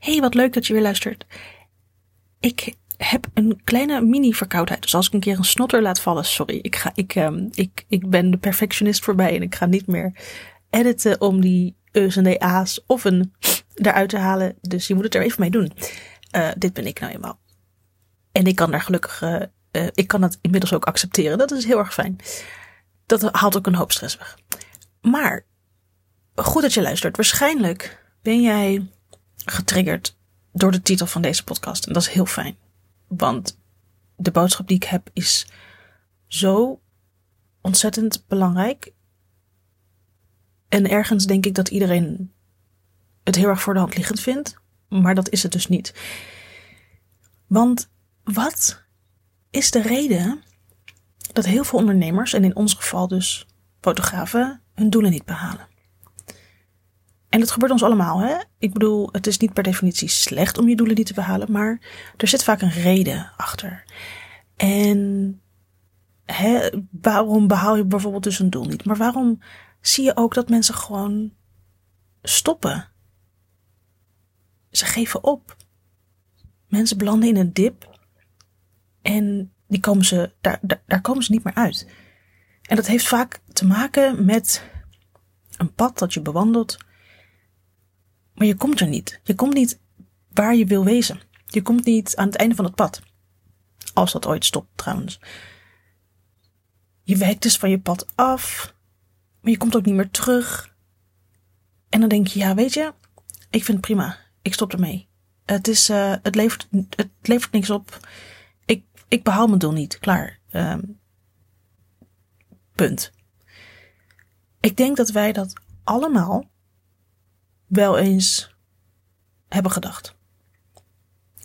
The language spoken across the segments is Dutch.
hey, wat leuk dat je weer luistert. Ik heb een kleine mini-verkoudheid. Dus als ik een keer een snotter laat vallen, sorry. Ik, ga, ik, um, ik, ik ben de perfectionist voorbij en ik ga niet meer editen om die e's en a's of een eruit te halen. Dus je moet het er even mee doen. Uh, dit ben ik nou eenmaal. En ik kan daar gelukkig, uh, ik kan het inmiddels ook accepteren. Dat is heel erg fijn. Dat haalt ook een hoop stress weg. Maar goed dat je luistert. Waarschijnlijk ben jij getriggerd door de titel van deze podcast. En dat is heel fijn. Want de boodschap die ik heb is zo ontzettend belangrijk. En ergens denk ik dat iedereen het heel erg voor de hand liggend vindt. Maar dat is het dus niet. Want wat is de reden dat heel veel ondernemers, en in ons geval dus fotografen, hun doelen niet behalen? En dat gebeurt ons allemaal, hè? Ik bedoel, het is niet per definitie slecht om je doelen niet te behalen, maar er zit vaak een reden achter. En hè, waarom behaal je bijvoorbeeld dus een doel niet? Maar waarom zie je ook dat mensen gewoon stoppen? Ze geven op. Mensen belanden in een dip en die komen ze, daar, daar, daar komen ze niet meer uit. En dat heeft vaak te maken met een pad dat je bewandelt maar je komt er niet. Je komt niet waar je wil wezen. Je komt niet aan het einde van het pad. Als dat ooit stopt trouwens. Je wijkt dus van je pad af. Maar je komt ook niet meer terug. En dan denk je, ja weet je, ik vind het prima. Ik stop ermee. Het, is, uh, het, levert, het levert niks op. Ik, ik behaal mijn doel niet. Klaar. Um, punt. Ik denk dat wij dat allemaal wel eens hebben gedacht.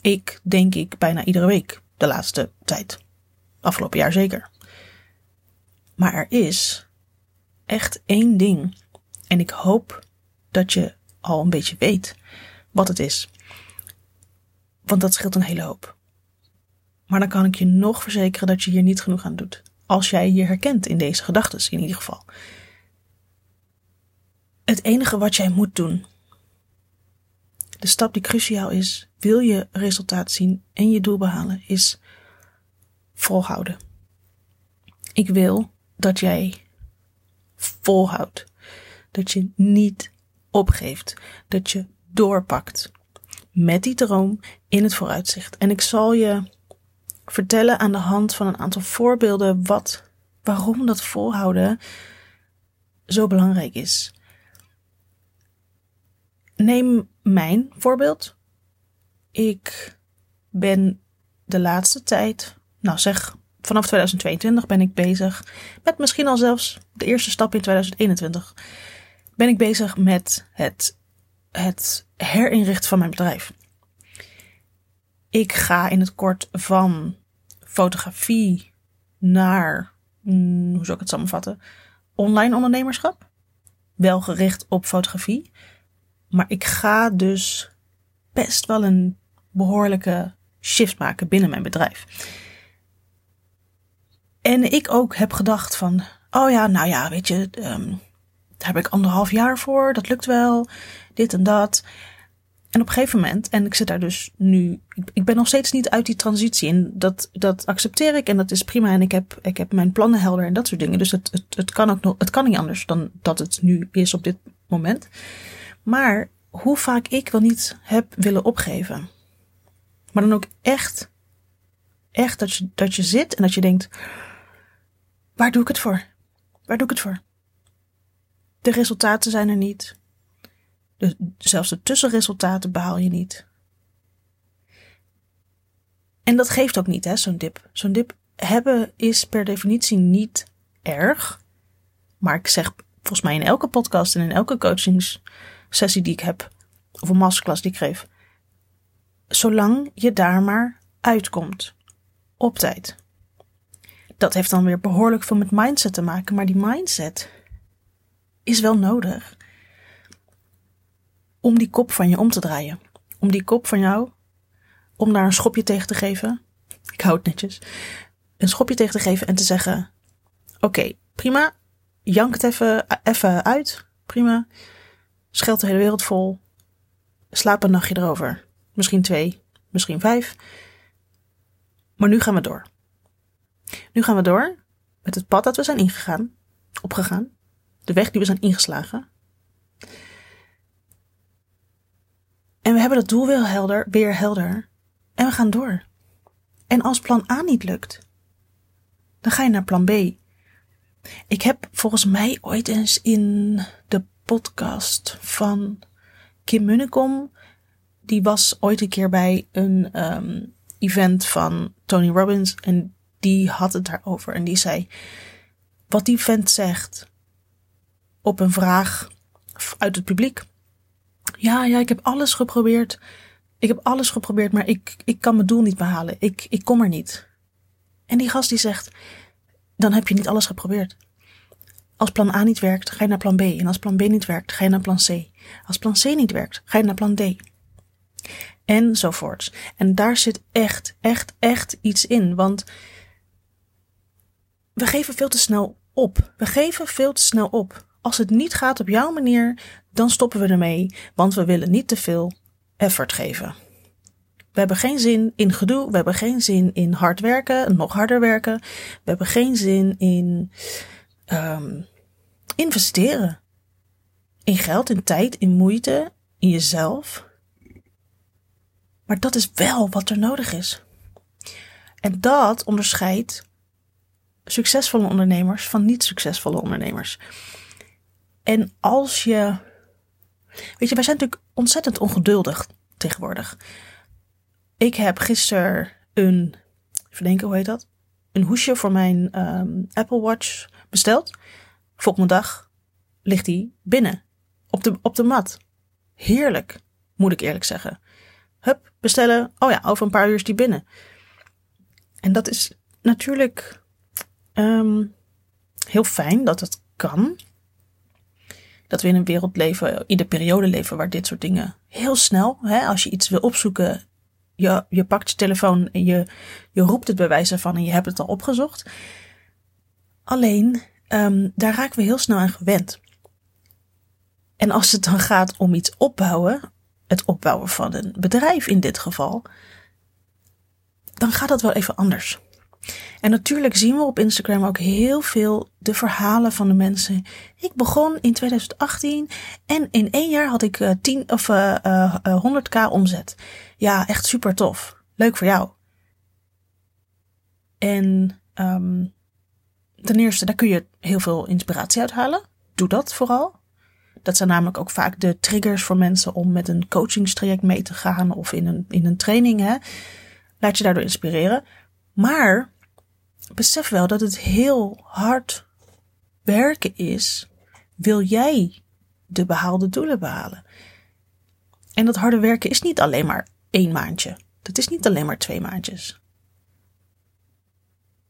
Ik denk ik bijna iedere week de laatste tijd. Afgelopen jaar zeker. Maar er is echt één ding. En ik hoop dat je al een beetje weet wat het is. Want dat scheelt een hele hoop. Maar dan kan ik je nog verzekeren dat je hier niet genoeg aan doet. Als jij je herkent in deze gedachten, in ieder geval. Het enige wat jij moet doen de stap die cruciaal is, wil je resultaat zien en je doel behalen, is volhouden. Ik wil dat jij volhoudt. Dat je niet opgeeft. Dat je doorpakt. Met die droom in het vooruitzicht. En ik zal je vertellen aan de hand van een aantal voorbeelden wat, waarom dat volhouden zo belangrijk is. Neem mijn voorbeeld. Ik ben de laatste tijd, nou zeg vanaf 2022 ben ik bezig met misschien al zelfs de eerste stap in 2021. Ben ik bezig met het, het herinrichten van mijn bedrijf. Ik ga in het kort van fotografie naar, hmm, hoe zou ik het samenvatten, online ondernemerschap. Wel gericht op fotografie. Maar ik ga dus best wel een behoorlijke shift maken binnen mijn bedrijf. En ik ook heb gedacht van, oh ja, nou ja, weet je, um, daar heb ik anderhalf jaar voor, dat lukt wel, dit en dat. En op een gegeven moment, en ik zit daar dus nu, ik, ben nog steeds niet uit die transitie en dat, dat accepteer ik en dat is prima en ik heb, ik heb mijn plannen helder en dat soort dingen. Dus het, het kan ook nog, het kan niet anders dan dat het nu is op dit moment. Maar hoe vaak ik wel niet heb willen opgeven. Maar dan ook echt, echt dat je, dat je zit en dat je denkt, waar doe ik het voor? Waar doe ik het voor? De resultaten zijn er niet. De, zelfs de tussenresultaten behaal je niet. En dat geeft ook niet, hè, zo'n dip. Zo'n dip hebben is per definitie niet erg. Maar ik zeg volgens mij in elke podcast en in elke coachings sessie die ik heb, of een masterclass die ik geef. Zolang je daar maar uitkomt. Op tijd. Dat heeft dan weer behoorlijk veel met mindset te maken, maar die mindset is wel nodig. Om die kop van je om te draaien. Om die kop van jou, om daar een schopje tegen te geven. Ik hou het netjes. Een schopje tegen te geven en te zeggen: Oké, prima. Jank het even, even uit. Prima. Scheld de hele wereld vol. slaap een nachtje erover. Misschien twee, misschien vijf. Maar nu gaan we door. Nu gaan we door met het pad dat we zijn ingegaan, opgegaan. De weg die we zijn ingeslagen. En we hebben het doel weer helder, weer helder. En we gaan door. En als plan A niet lukt, dan ga je naar plan B. Ik heb volgens mij ooit eens in de podcast van Kim Munnekom, die was ooit een keer bij een um, event van Tony Robbins en die had het daarover en die zei: Wat die vent zegt op een vraag uit het publiek. Ja, ja, ik heb alles geprobeerd. Ik heb alles geprobeerd, maar ik, ik kan mijn doel niet behalen. Ik, ik kom er niet. En die gast die zegt: Dan heb je niet alles geprobeerd. Als plan A niet werkt, ga je naar plan B. En als plan B niet werkt, ga je naar plan C. Als plan C niet werkt, ga je naar plan D. Enzovoorts. En daar zit echt, echt, echt iets in. Want we geven veel te snel op. We geven veel te snel op. Als het niet gaat op jouw manier, dan stoppen we ermee, want we willen niet te veel effort geven. We hebben geen zin in gedoe, we hebben geen zin in hard werken, nog harder werken. We hebben geen zin in um, investeren. In geld, in tijd, in moeite, in jezelf. Maar dat is wel wat er nodig is. En dat onderscheidt succesvolle ondernemers van niet succesvolle ondernemers. En als je. Weet je, wij zijn natuurlijk ontzettend ongeduldig tegenwoordig. Ik heb gisteren een. Even denken, hoe heet dat? Een hoesje voor mijn um, Apple Watch besteld. Volgende dag ligt die binnen. Op de, op de mat. Heerlijk, moet ik eerlijk zeggen. Hup, bestellen. Oh ja, over een paar uur is die binnen. En dat is natuurlijk um, heel fijn dat het kan. Dat we in een wereld leven, in de periode leven waar dit soort dingen heel snel, hè, als je iets wil opzoeken, je, je pakt je telefoon en je, je roept het bij wijze van en je hebt het al opgezocht. Alleen, um, daar raken we heel snel aan gewend. En als het dan gaat om iets opbouwen, het opbouwen van een bedrijf in dit geval, dan gaat dat wel even anders. En natuurlijk zien we op Instagram ook heel veel de verhalen van de mensen. Ik begon in 2018 en in één jaar had ik uh, 10 of uh, uh, 100k omzet. Ja, echt super tof. Leuk voor jou. En um, ten eerste, daar kun je heel veel inspiratie uit halen. Doe dat vooral. Dat zijn namelijk ook vaak de triggers voor mensen om met een coachingstraject mee te gaan of in een, in een training. Hè. Laat je daardoor inspireren. Maar besef wel dat het heel hard werken is. Wil jij de behaalde doelen behalen? En dat harde werken is niet alleen maar één maandje. Dat is niet alleen maar twee maandjes.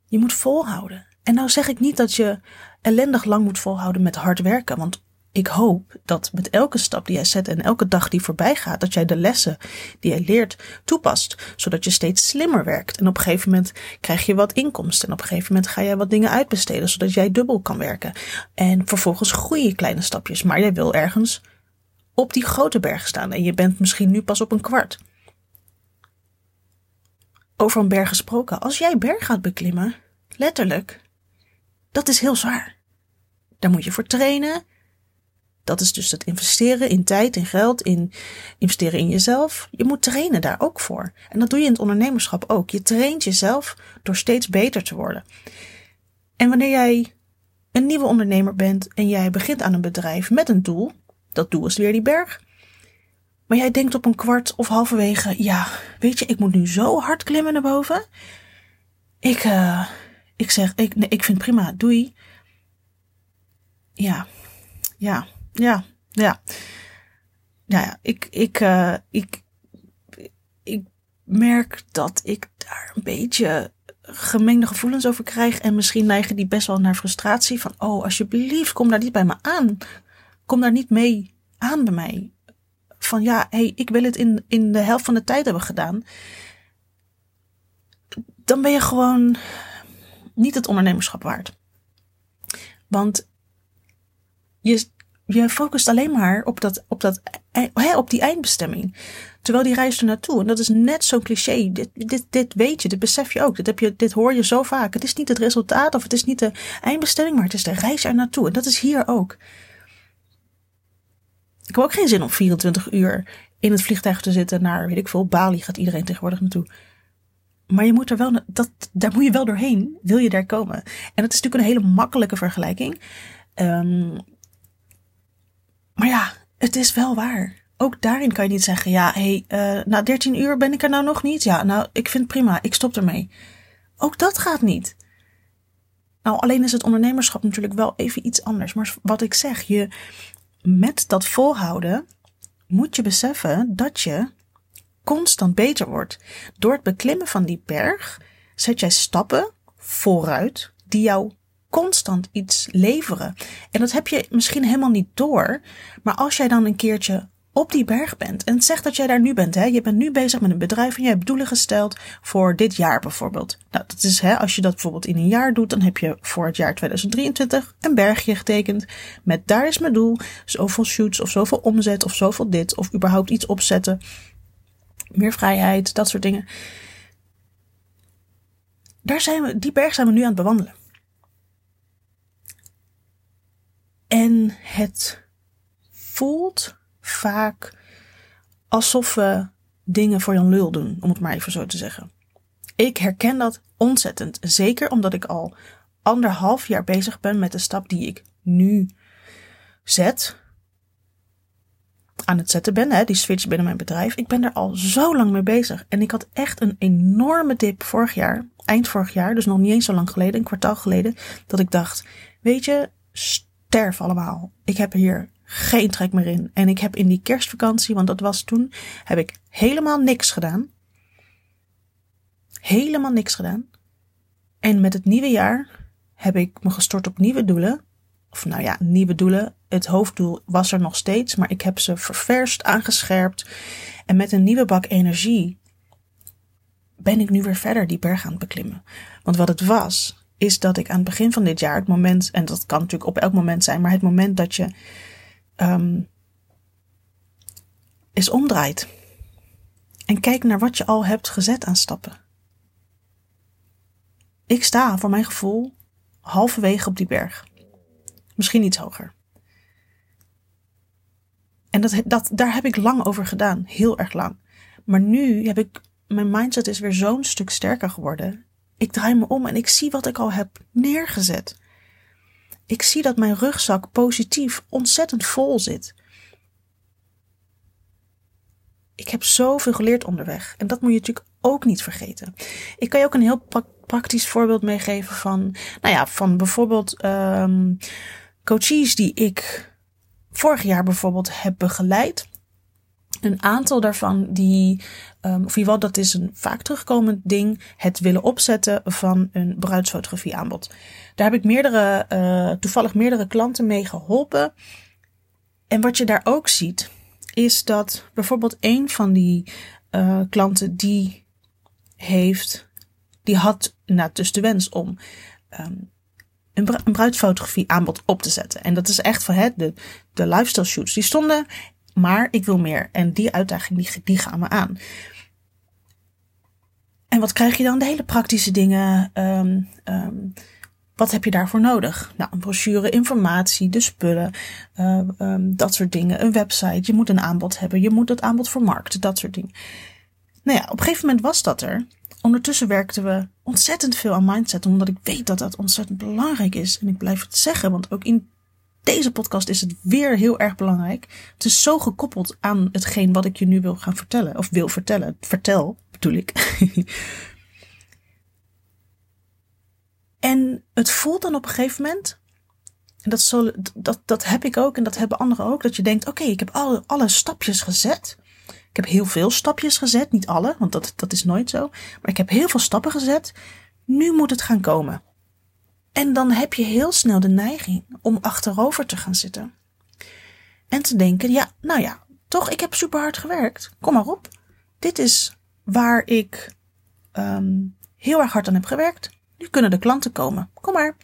Je moet volhouden. En nou zeg ik niet dat je ellendig lang moet volhouden met hard werken, want ik hoop dat met elke stap die jij zet en elke dag die voorbij gaat, dat jij de lessen die jij leert toepast, zodat je steeds slimmer werkt. En op een gegeven moment krijg je wat inkomsten. En op een gegeven moment ga jij wat dingen uitbesteden, zodat jij dubbel kan werken. En vervolgens groei je kleine stapjes, maar jij wil ergens op die grote berg staan en je bent misschien nu pas op een kwart. Over een berg gesproken, als jij berg gaat beklimmen, letterlijk, dat is heel zwaar. Daar moet je voor trainen. Dat is dus het investeren in tijd, in geld, in investeren in jezelf. Je moet trainen daar ook voor. En dat doe je in het ondernemerschap ook. Je traint jezelf door steeds beter te worden. En wanneer jij een nieuwe ondernemer bent en jij begint aan een bedrijf met een doel, dat doel is weer die berg. Maar jij denkt op een kwart of halverwege, ja, weet je, ik moet nu zo hard klimmen naar boven. Ik, uh, ik zeg, ik, nee, ik vind prima, doei. Ja, ja, ja, ja. Nou ja, ik, ik, uh, ik, ik merk dat ik daar een beetje gemengde gevoelens over krijg. En misschien neigen die best wel naar frustratie. Van, oh, alsjeblieft, kom daar niet bij me aan. Kom daar niet mee aan bij mij. Van ja, hey, ik wil het in, in de helft van de tijd hebben gedaan. Dan ben je gewoon niet het ondernemerschap waard. Want je, je focust alleen maar op, dat, op, dat, hè, op die eindbestemming. Terwijl die reis er naartoe. En dat is net zo'n cliché. Dit, dit, dit weet je, dit besef je ook. Dit, heb je, dit hoor je zo vaak. Het is niet het resultaat of het is niet de eindbestemming, maar het is de reis er naartoe. En dat is hier ook. Ik heb ook geen zin om 24 uur in het vliegtuig te zitten naar, weet ik veel, Bali gaat iedereen tegenwoordig naartoe. Maar je moet er wel, dat, daar moet je wel doorheen, wil je daar komen. En dat is natuurlijk een hele makkelijke vergelijking. Um, maar ja, het is wel waar. Ook daarin kan je niet zeggen, ja, hey, uh, na 13 uur ben ik er nou nog niet. Ja, nou, ik vind prima, ik stop ermee. Ook dat gaat niet. Nou, alleen is het ondernemerschap natuurlijk wel even iets anders. Maar wat ik zeg, je, met dat volhouden moet je beseffen dat je constant beter wordt. Door het beklimmen van die berg zet jij stappen vooruit die jou constant iets leveren. En dat heb je misschien helemaal niet door. Maar als jij dan een keertje op die berg bent. En zeg dat jij daar nu bent. Hè? Je bent nu bezig met een bedrijf en je hebt doelen gesteld voor dit jaar bijvoorbeeld. Nou, dat is hè, als je dat bijvoorbeeld in een jaar doet, dan heb je voor het jaar 2023 een bergje getekend. Met daar is mijn doel. Zoveel shoots of zoveel omzet of zoveel dit. Of überhaupt iets opzetten. Meer vrijheid, dat soort dingen. Daar zijn we, die berg zijn we nu aan het bewandelen. En het voelt vaak alsof we dingen voor Jan Lul doen, om het maar even zo te zeggen. Ik herken dat ontzettend. Zeker omdat ik al anderhalf jaar bezig ben met de stap die ik nu zet. Aan het zetten ben, hè, die switch binnen mijn bedrijf. Ik ben er al zo lang mee bezig. En ik had echt een enorme dip vorig jaar, eind vorig jaar, dus nog niet eens zo lang geleden, een kwartaal geleden, dat ik dacht: Weet je, sterf allemaal. Ik heb hier geen trek meer in. En ik heb in die kerstvakantie, want dat was toen, heb ik helemaal niks gedaan. Helemaal niks gedaan. En met het nieuwe jaar heb ik me gestort op nieuwe doelen. Of nou ja, nieuwe doelen. Het hoofddoel was er nog steeds, maar ik heb ze ververst, aangescherpt. En met een nieuwe bak energie ben ik nu weer verder die berg aan het beklimmen. Want wat het was, is dat ik aan het begin van dit jaar, het moment, en dat kan natuurlijk op elk moment zijn, maar het moment dat je um, is omdraait. En kijk naar wat je al hebt gezet aan stappen. Ik sta voor mijn gevoel halverwege op die berg. Misschien iets hoger. En dat, dat, daar heb ik lang over gedaan. Heel erg lang. Maar nu heb ik. Mijn mindset is weer zo'n stuk sterker geworden. Ik draai me om en ik zie wat ik al heb neergezet. Ik zie dat mijn rugzak positief ontzettend vol zit. Ik heb zoveel geleerd onderweg. En dat moet je natuurlijk ook niet vergeten. Ik kan je ook een heel praktisch voorbeeld meegeven van, nou ja, van bijvoorbeeld um, coaches die ik vorig jaar bijvoorbeeld heb begeleid. Een aantal daarvan die, um, of in ieder dat is een vaak terugkomend ding, het willen opzetten van een bruidsfotografie aanbod. Daar heb ik meerdere, uh, toevallig meerdere klanten mee geholpen. En wat je daar ook ziet, is dat bijvoorbeeld een van die uh, klanten die heeft, die had nou, dus de wens om um, een, bruidsfotografie aanbod op te zetten. En dat is echt van het, de, de lifestyle shoots. Die stonden maar ik wil meer. En die uitdaging, die, die gaan me aan. En wat krijg je dan? De hele praktische dingen. Um, um, wat heb je daarvoor nodig? Nou, een brochure, informatie, de spullen, uh, um, dat soort dingen. Een website, je moet een aanbod hebben, je moet dat aanbod vermarkten, dat soort dingen. Nou ja, op een gegeven moment was dat er. Ondertussen werkten we ontzettend veel aan mindset, omdat ik weet dat dat ontzettend belangrijk is. En ik blijf het zeggen, want ook in deze podcast is het weer heel erg belangrijk. Het is zo gekoppeld aan hetgeen wat ik je nu wil gaan vertellen. Of wil vertellen. Vertel, bedoel ik. en het voelt dan op een gegeven moment. En dat, dat, dat heb ik ook en dat hebben anderen ook. Dat je denkt, oké, ik heb alle, alle stapjes gezet. Ik heb heel veel stapjes gezet. Niet alle, want dat, dat is nooit zo. Maar ik heb heel veel stappen gezet. Nu moet het gaan komen. En dan heb je heel snel de neiging om achterover te gaan zitten. En te denken, ja, nou ja, toch, ik heb super hard gewerkt. Kom maar op. Dit is waar ik um, heel erg hard aan heb gewerkt. Nu kunnen de klanten komen. Kom maar.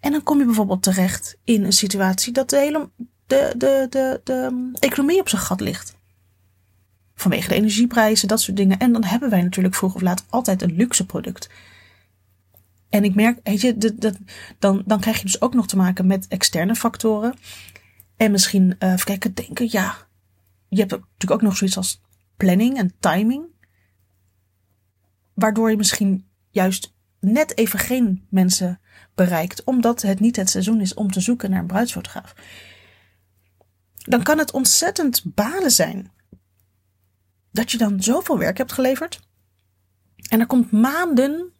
En dan kom je bijvoorbeeld terecht in een situatie dat de hele de, de, de, de economie op zijn gat ligt. Vanwege de energieprijzen, dat soort dingen. En dan hebben wij natuurlijk vroeg of laat altijd een luxe product. En ik merk, weet je, dat, dan, dan krijg je dus ook nog te maken met externe factoren. En misschien, uh, kijken, denken, ja. Je hebt natuurlijk ook nog zoiets als planning en timing. Waardoor je misschien juist net even geen mensen bereikt, omdat het niet het seizoen is om te zoeken naar een bruidsfotograaf. Dan kan het ontzettend balen zijn dat je dan zoveel werk hebt geleverd en er komt maanden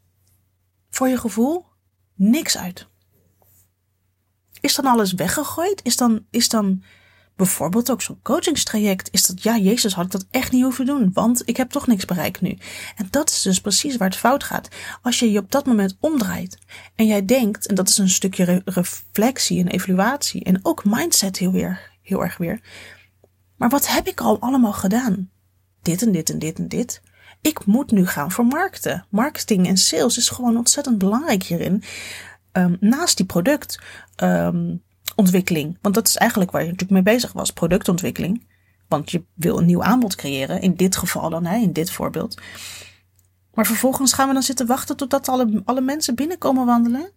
voor je gevoel niks uit. Is dan alles weggegooid? Is dan, is dan bijvoorbeeld ook zo'n coachingstraject? Is dat, ja, Jezus, had ik dat echt niet hoeven doen, want ik heb toch niks bereikt nu. En dat is dus precies waar het fout gaat. Als je je op dat moment omdraait en jij denkt, en dat is een stukje reflectie en evaluatie en ook mindset heel, weer, heel erg weer. Maar wat heb ik al allemaal gedaan? Dit en dit en dit en dit ik moet nu gaan vermarkten. Marketing en sales is gewoon ontzettend belangrijk hierin. Um, naast die productontwikkeling. Um, want dat is eigenlijk waar je natuurlijk mee bezig was, productontwikkeling. Want je wil een nieuw aanbod creëren, in dit geval dan, hè, in dit voorbeeld. Maar vervolgens gaan we dan zitten wachten totdat alle, alle mensen binnenkomen wandelen.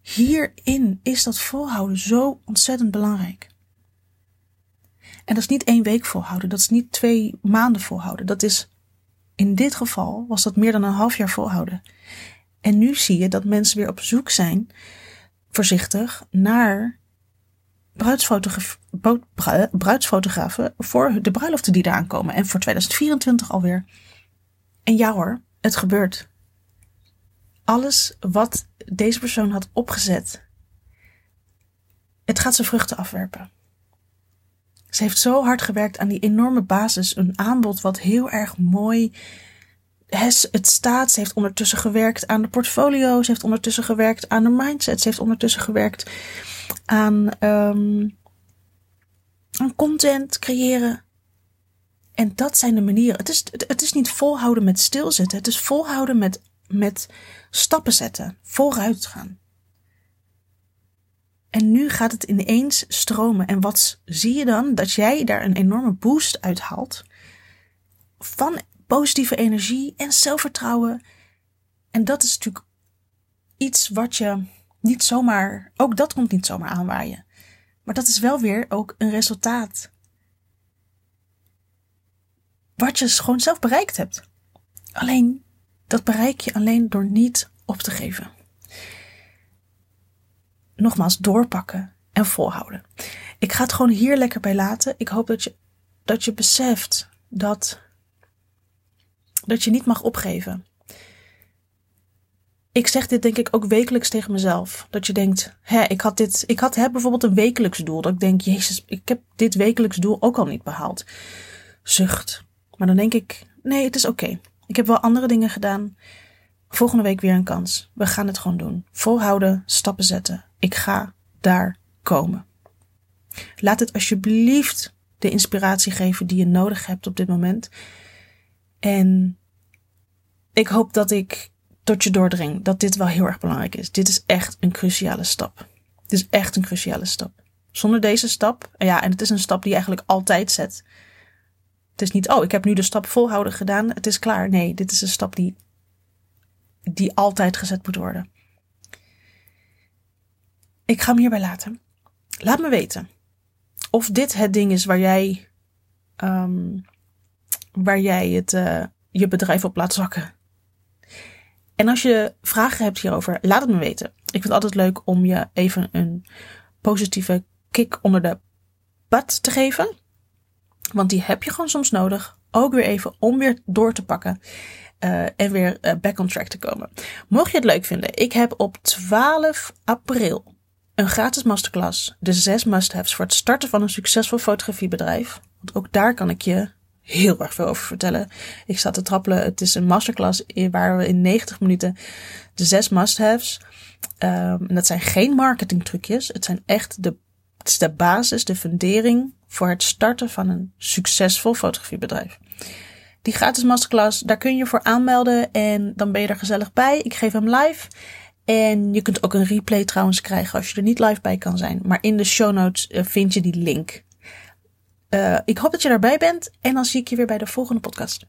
Hierin is dat volhouden zo ontzettend belangrijk. En dat is niet één week volhouden, dat is niet twee maanden volhouden. Dat is in dit geval was dat meer dan een half jaar volhouden. En nu zie je dat mensen weer op zoek zijn, voorzichtig, naar bruidsfotografen voor de bruiloften die eraan komen. En voor 2024 alweer. En ja hoor, het gebeurt. Alles wat deze persoon had opgezet, het gaat zijn vruchten afwerpen. Ze heeft zo hard gewerkt aan die enorme basis. Een aanbod wat heel erg mooi het staat. Ze heeft ondertussen gewerkt aan de portfolio. Ze heeft ondertussen gewerkt aan de mindset. Ze heeft ondertussen gewerkt aan, um, aan content creëren. En dat zijn de manieren. Het is, het is niet volhouden met stilzitten. Het is volhouden met, met stappen zetten. Vooruit gaan. En nu gaat het ineens stromen. En wat zie je dan? Dat jij daar een enorme boost uit haalt. Van positieve energie en zelfvertrouwen. En dat is natuurlijk iets wat je niet zomaar. Ook dat komt niet zomaar aanwaaien. Maar dat is wel weer ook een resultaat. Wat je gewoon zelf bereikt hebt. Alleen, dat bereik je alleen door niet op te geven nogmaals doorpakken en volhouden. Ik ga het gewoon hier lekker bij laten. Ik hoop dat je, dat je beseft dat, dat je niet mag opgeven. Ik zeg dit denk ik ook wekelijks tegen mezelf. Dat je denkt, hè, ik had dit, ik had hè, bijvoorbeeld een wekelijks doel. Dat ik denk, jezus, ik heb dit wekelijks doel ook al niet behaald. Zucht. Maar dan denk ik, nee, het is oké. Ik heb wel andere dingen gedaan. Volgende week weer een kans. We gaan het gewoon doen. Volhouden, stappen zetten. Ik ga daar komen. Laat het alsjeblieft de inspiratie geven die je nodig hebt op dit moment. En ik hoop dat ik tot je doordring dat dit wel heel erg belangrijk is. Dit is echt een cruciale stap. Dit is echt een cruciale stap. Zonder deze stap, ja, en het is een stap die je eigenlijk altijd zet. Het is niet, oh, ik heb nu de stap volhouden gedaan, het is klaar. Nee, dit is een stap die, die altijd gezet moet worden. Ik ga hem hierbij laten. Laat me weten of dit het ding is waar jij, um, waar jij het, uh, je bedrijf op laat zakken. En als je vragen hebt hierover, laat het me weten. Ik vind het altijd leuk om je even een positieve kick onder de butt te geven. Want die heb je gewoon soms nodig. Ook weer even om weer door te pakken. Uh, en weer uh, back on track te komen. Mocht je het leuk vinden, ik heb op 12 april een gratis masterclass, de zes must-haves voor het starten van een succesvol fotografiebedrijf. Want ook daar kan ik je heel erg veel over vertellen. Ik sta te trappelen. Het is een masterclass waar we in 90 minuten de zes must-haves. Um, en dat zijn geen marketing trucjes. Het zijn echt de, het is de basis, de fundering voor het starten van een succesvol fotografiebedrijf. Die gratis masterclass, daar kun je voor aanmelden en dan ben je er gezellig bij. Ik geef hem live. En je kunt ook een replay trouwens krijgen als je er niet live bij kan zijn. Maar in de show notes eh, vind je die link. Uh, ik hoop dat je daarbij bent en dan zie ik je weer bij de volgende podcast.